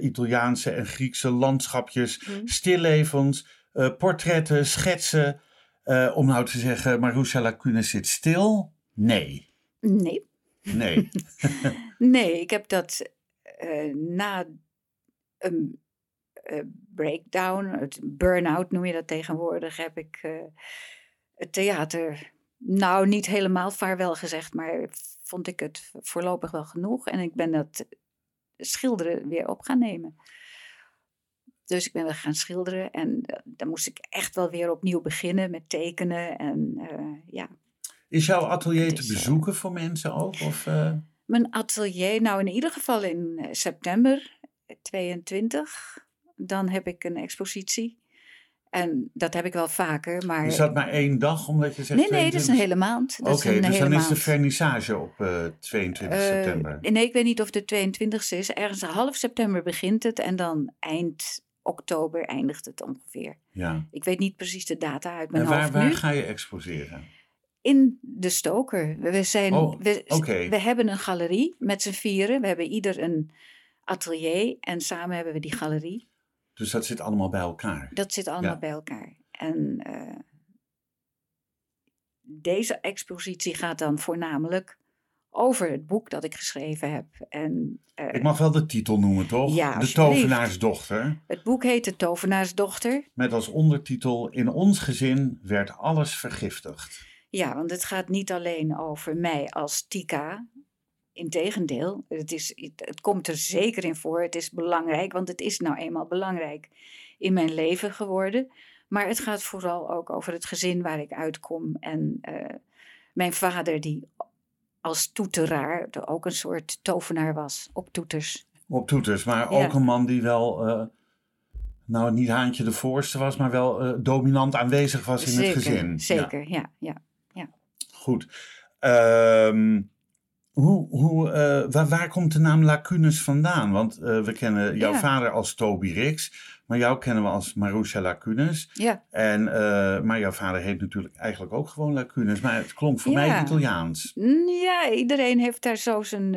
Italiaanse en Griekse landschapjes, Hm. stillevens, portretten, schetsen. Om nou te zeggen, Marusha Lacunes zit stil? Nee, Nee, nee. nee, ik heb dat eh, na een eh, breakdown, het burn-out noem je dat tegenwoordig, heb ik eh, het theater, nou niet helemaal vaarwel gezegd, maar vond ik het voorlopig wel genoeg. En ik ben dat schilderen weer op gaan nemen. Dus ik ben weer gaan schilderen en dan moest ik echt wel weer opnieuw beginnen met tekenen. En ja, Is jouw atelier te eh, bezoeken voor mensen ook? Of, eh? Mijn atelier, nou in ieder geval in eh, september 22, dan heb ik een expositie. En dat heb ik wel vaker, maar... Is dat maar één dag, omdat je zegt... nee, nee, dat is een 22? hele maand. Oké, dus dan is de maand. vernissage op eh, 22 Eh, september. nee, ik weet niet of de 22e is. Ergens half september begint het en dan eind oktober eindigt het ongeveer. Ja. Ik weet niet precies de data uit mijn En waar, hoofd waar nu. ga je exposeren? In de Stoker. We, zijn, Oh, we, we hebben een galerie met z'n vieren. We hebben ieder een atelier en samen hebben we die galerie. Dus dat zit allemaal bij elkaar. Dat zit allemaal Ja. bij elkaar. En eh, deze expositie gaat dan voornamelijk over het boek dat ik geschreven heb. En eh, Ik mag wel de titel noemen, toch? Ja, de tovenaarsdochter. het boek heet De Tovenaarsdochter. Met als ondertitel In ons gezin werd alles vergiftigd. Ja, want het gaat niet alleen over mij als Tika. Integendeel, het, is, het komt er zeker in voor. Het is belangrijk, want het is nou eenmaal belangrijk in mijn leven geworden. Maar het gaat vooral ook over het gezin waar ik uitkom. En eh, mijn vader, die als toeteraar er ook een soort tovenaar was op toeters. Op toeters, maar Ja. ook een man die wel, eh, nou niet Haantje de voorste was, maar wel eh, dominant aanwezig was in zeker, het gezin. Ja, Zeker, ja. ja. Goed. Ehm, hoe, hoe, eh, waar, waar komt de naam Lacunes vandaan? Want eh, we kennen jouw Ja. vader als Toby Rix, maar jou kennen we als Marusha Lacunes. ja. En, eh, maar jouw vader heet natuurlijk eigenlijk ook gewoon Lacunes, maar het klonk voor mij. Italiaans. Mm, Ja, iedereen heeft daar zo zijn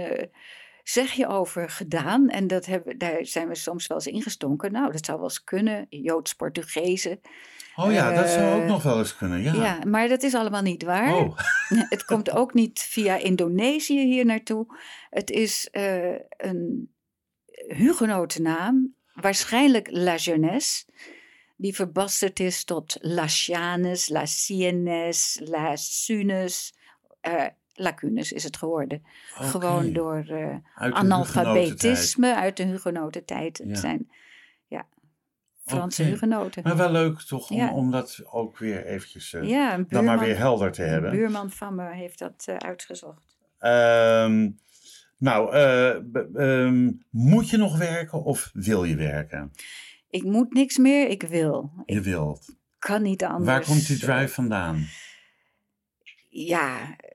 eh, zegje over gedaan. En dat hebben, daar zijn we soms wel eens ingestonken. Nou, dat zou wel eens kunnen. Joods-Portugezen. Oh ja, dat zou ook Eh, nog wel eens kunnen, ja. Ja. maar dat is allemaal niet waar. Oh, Het komt ook niet via Indonesië hier naartoe. Het is eh, een hugenotennaam, waarschijnlijk La Jeunesse, die verbasterd is tot Lacianus, Lacienes, Lacunes. eh Lacunes is het geworden. Gewoon door eh, Uit de hugenotentijd. analfabetisme uit de hugenotentijd. Het Ja. zijn ja, Franse Oké. hugenoten. Maar wel leuk toch om, Ja. om dat ook weer eventjes eh, ja, een dan maar weer helder te een hebben. buurman van me heeft dat eh, uitgezocht. Ehm, nou, eh, ehm, moet je nog werken of wil je werken? Ik moet niks meer, ik wil. Je wilt. kan niet anders. Waar komt die drive vandaan? Ja, eh,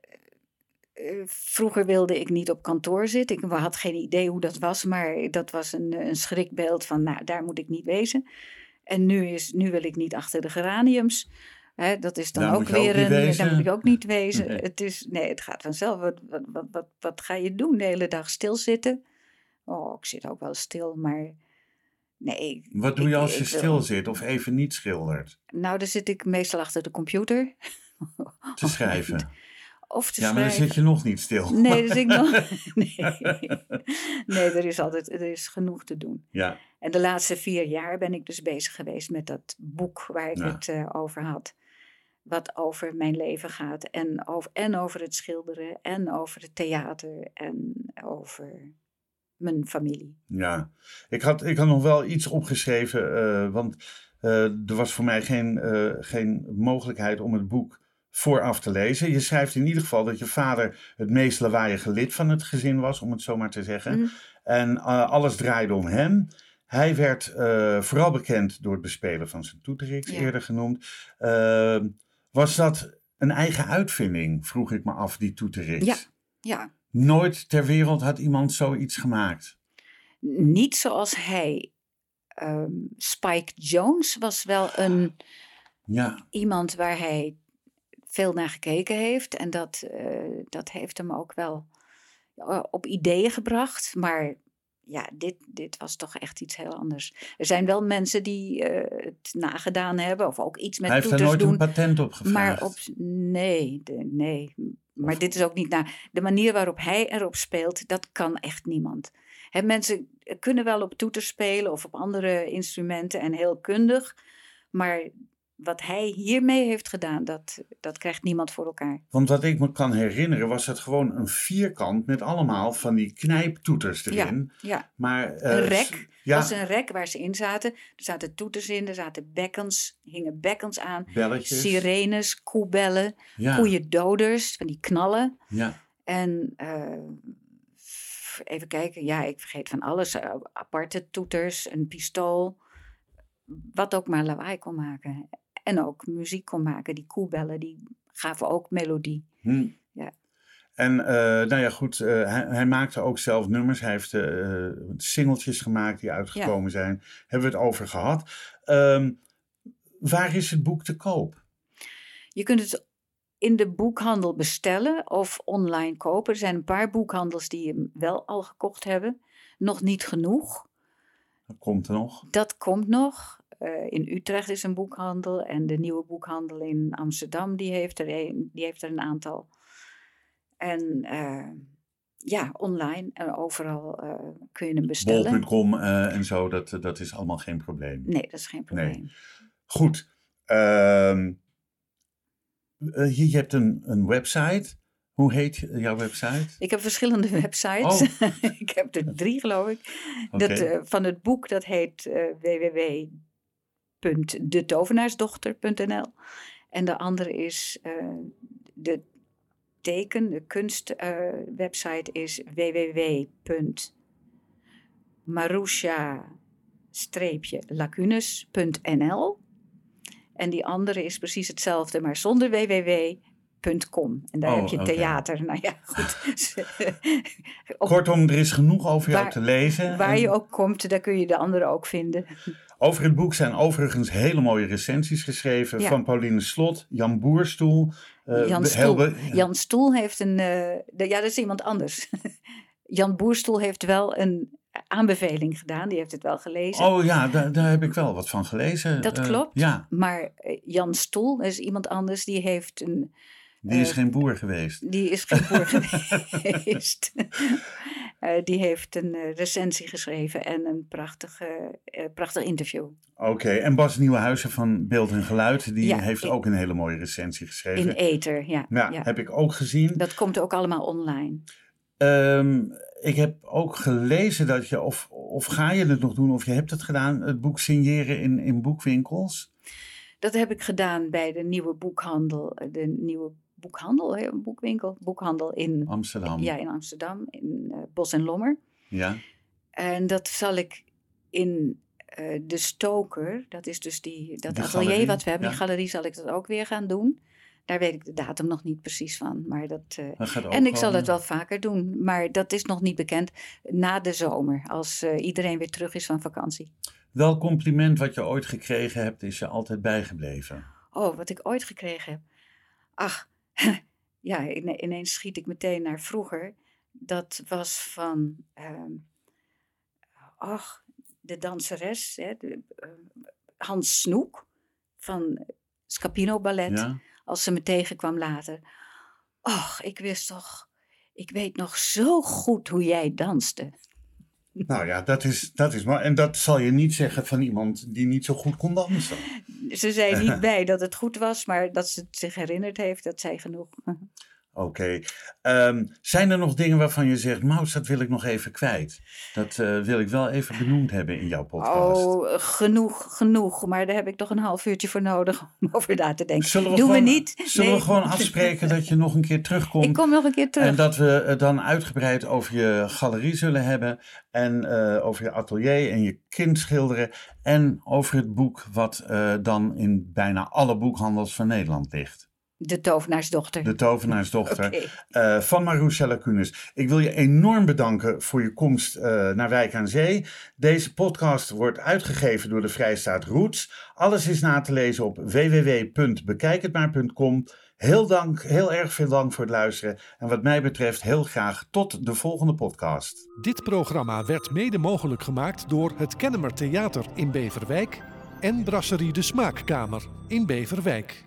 vroeger wilde ik niet op kantoor zitten. Ik had geen idee hoe dat was, maar dat was een, een schrikbeeld van, nou, daar moet ik niet wezen. En nu, is, nu wil ik niet achter de geraniums. Hè, dat is dan Daar ook weer een. wezen. Daar moet ik ook niet wezen. Nee. Het, is, nee, het gaat vanzelf. Wat, wat, wat, wat, ga je doen? De hele dag stilzitten? Oh, ik zit ook wel stil, maar. Nee. Wat doe ik- je als je wil- stil zit of even niet schildert? Nou, dan zit ik meestal achter de computer. Te schrijven. Of te Ja, maar dan zit je nog niet stil. Nee, dus ik nog. Nee. nee, er is altijd er is genoeg te doen. Ja, En de laatste vier jaar ben ik dus bezig geweest met dat boek waar ik Ja. het eh, over had. Wat over mijn leven gaat. En over, en over het schilderen. En over het theater. En over mijn familie. ja. Ik had, ik had nog wel iets opgeschreven, eh, want eh, er was voor mij geen, geen mogelijkheid om het boek vooraf te lezen. Je schrijft in ieder geval dat je vader het meest lawaaiige lid van het gezin was, om het zo maar te zeggen. Mhm. En eh, alles draaide om hem. Hij werd eh, vooral bekend door het bespelen van zijn toeterix, Ja. eerder genoemd. Eh, was dat een eigen uitvinding, vroeg ik me af, die toeterix? Ja. Ja, Nooit ter wereld had iemand zoiets gemaakt. niet zoals hij. Ehm, Spike Jones was wel een. Ja, iemand waar hij veel naar gekeken heeft. En dat, eh, dat heeft hem ook wel eh, op ideeën gebracht. Maar ja, dit, dit was toch echt iets heel anders. Er zijn wel mensen die eh, het nagedaan hebben. Of ook iets met hij heeft toeters nooit doen. een patent op gevraagd. Maar op, nee, de- nee. Maar Of- dit is ook niet naar. De manier waarop hij erop speelt, dat kan echt niemand. Hè, mensen kunnen wel op toeters spelen of op andere instrumenten en heel kundig. Maar wat hij hiermee heeft gedaan, dat, dat krijgt niemand voor elkaar. Want wat ik me kan herinneren, was het gewoon een vierkant met allemaal van die knijptoeters erin. Ja, Maar, eh, een rek. Ja, Dat was een rek waar ze in zaten. Er zaten toeters in, er zaten bekkens, hingen bekkens aan. belletjes. Sirenes, koebellen, ja, koeiendoders, van die knallen. ja. En eh, even kijken, ja, ik vergeet van alles. Eh, aparte toeters, een pistool. Wat ook maar lawaai kon maken. En ook muziek kon maken. Die koebellen, die gaven ook melodie. Hm. Ja. En eh, nou ja, goed, eh, hij, hij maakte ook zelf nummers. Hij heeft eh singeltjes gemaakt die uitgekomen zijn. Hebben we het over gehad. Ehm, waar is het boek te koop? Je kunt het in de boekhandel bestellen of online kopen. Er zijn een paar boekhandels die hem wel al gekocht hebben. Nog niet genoeg. Dat komt nog. Dat komt nog. Eh, in Utrecht is een boekhandel en de nieuwe boekhandel in Amsterdam die heeft er een, die heeft er een aantal. En eh, ja, online en overal eh, kun je hem bestellen. Bol.com en zo, dat, dat is allemaal geen probleem. Nee, dat is geen probleem. Goed. Ehm, eh, je, je hebt een, een website. Hoe heet jouw website? Ik heb verschillende websites. ik heb er drie, geloof ik. Dat, van het boek, dat heet eh www.detovenaarsdochter.nl. En de andere is eh, de teken, de kunstwebsite website is www.marusha-lacunes.nl. En die andere is precies hetzelfde, maar zonder www.com. En daar Oh, heb je theater. Nou ja, goed. Kortom, er is genoeg over jou Waar- te lezen. Waar En je ook komt, daar kun je de andere ook vinden. Over het boek zijn overigens hele mooie recensies geschreven Ja. van Pauline Slot, Jan Boerstoel. eh, Jan Stoel. Jan Stoel heeft een. eh, de- ja, dat is iemand anders. Jan Boerstoel heeft wel een aanbeveling gedaan. Die heeft het wel gelezen. Oh ja, daar, daar heb ik wel wat van gelezen. Dat Eh, klopt. Ja, Maar Jan Stoel is iemand anders. Die heeft een. die is geen boer geweest. Die is geen boer geweest. Eh, die heeft een eh, recensie geschreven en een prachtige, eh, prachtig interview. Oké, en Bas Nieuwenhuizen van Beeld en Geluid, die Ja, heeft ook een hele mooie recensie geschreven. In Ether, ja. ja, ja. heb ik ook gezien. Dat komt ook allemaal online. Ehm, ik heb ook gelezen dat je, of, of ga je het nog doen, of je hebt het gedaan, het boek signeren in, in boekwinkels. Dat heb ik gedaan bij de nieuwe boekhandel, de nieuwe boekhandel, boekwinkel, boekhandel in, Amsterdam. ja, in Amsterdam, in eh, Bos en Lommer. Ja? En dat zal ik in eh, de Stoker, dat is dus die, dat atelier galerie, wat we hebben, ja. die galerie, zal ik dat ook weer gaan doen. Daar weet ik de datum nog niet precies van. Maar dat, ook en ik zal het wel vaker doen, maar dat is nog niet bekend. Na de zomer, als iedereen weer terug is van vakantie. Welk compliment wat je ooit gekregen hebt, is je altijd bijgebleven? Oh, wat ik ooit gekregen heb. Ach, ja, ine- ineens schiet ik meteen naar vroeger. Dat was van, ehm, ach, de danseres, hè, de, eh, Hans Snoek van Scapino Ballet. Ja? Als ze me tegenkwam later. Och, ik wist toch, ik weet nog zo goed hoe jij danste. Nou ja, dat is, dat is maar. En dat zal je niet zeggen van iemand die niet zo goed kon dansen. Ze zei niet bij dat het goed was, maar dat ze het zich herinnerd heeft, dat zei genoeg. Oké. Ehm, zijn er nog dingen waarvan je zegt, Maus, dat wil ik nog even kwijt? Dat eh, wil ik wel even benoemd hebben in jouw podcast. Oh, genoeg, genoeg. Maar daar heb ik toch een half uurtje voor nodig om over na te denken. Zullen we Doen gewoon, we niet? Zullen Nee. we gewoon afspreken dat je nog een keer terugkomt? Ik kom nog een keer terug. En dat we het dan uitgebreid over je galerie zullen hebben. En eh, over je atelier en je kindschilderen. En over het boek wat eh, dan in bijna alle boekhandels van Nederland ligt. De tovenaarsdochter. De Tovenaarsdochter. Oké. eh, van Marusha Lacunes. Ik wil je enorm bedanken voor je komst eh, naar Wijk aan Zee. Deze podcast wordt uitgegeven door de Vrijstaat Roots. Alles is na te lezen op www.bekijkhetmaar.com. Heel, dank, heel erg veel dank voor het luisteren. En wat mij betreft heel graag tot de volgende podcast. Dit programma werd mede mogelijk gemaakt door het Kennemer Theater in Beverwijk en Brasserie de Smaakkamer in Beverwijk.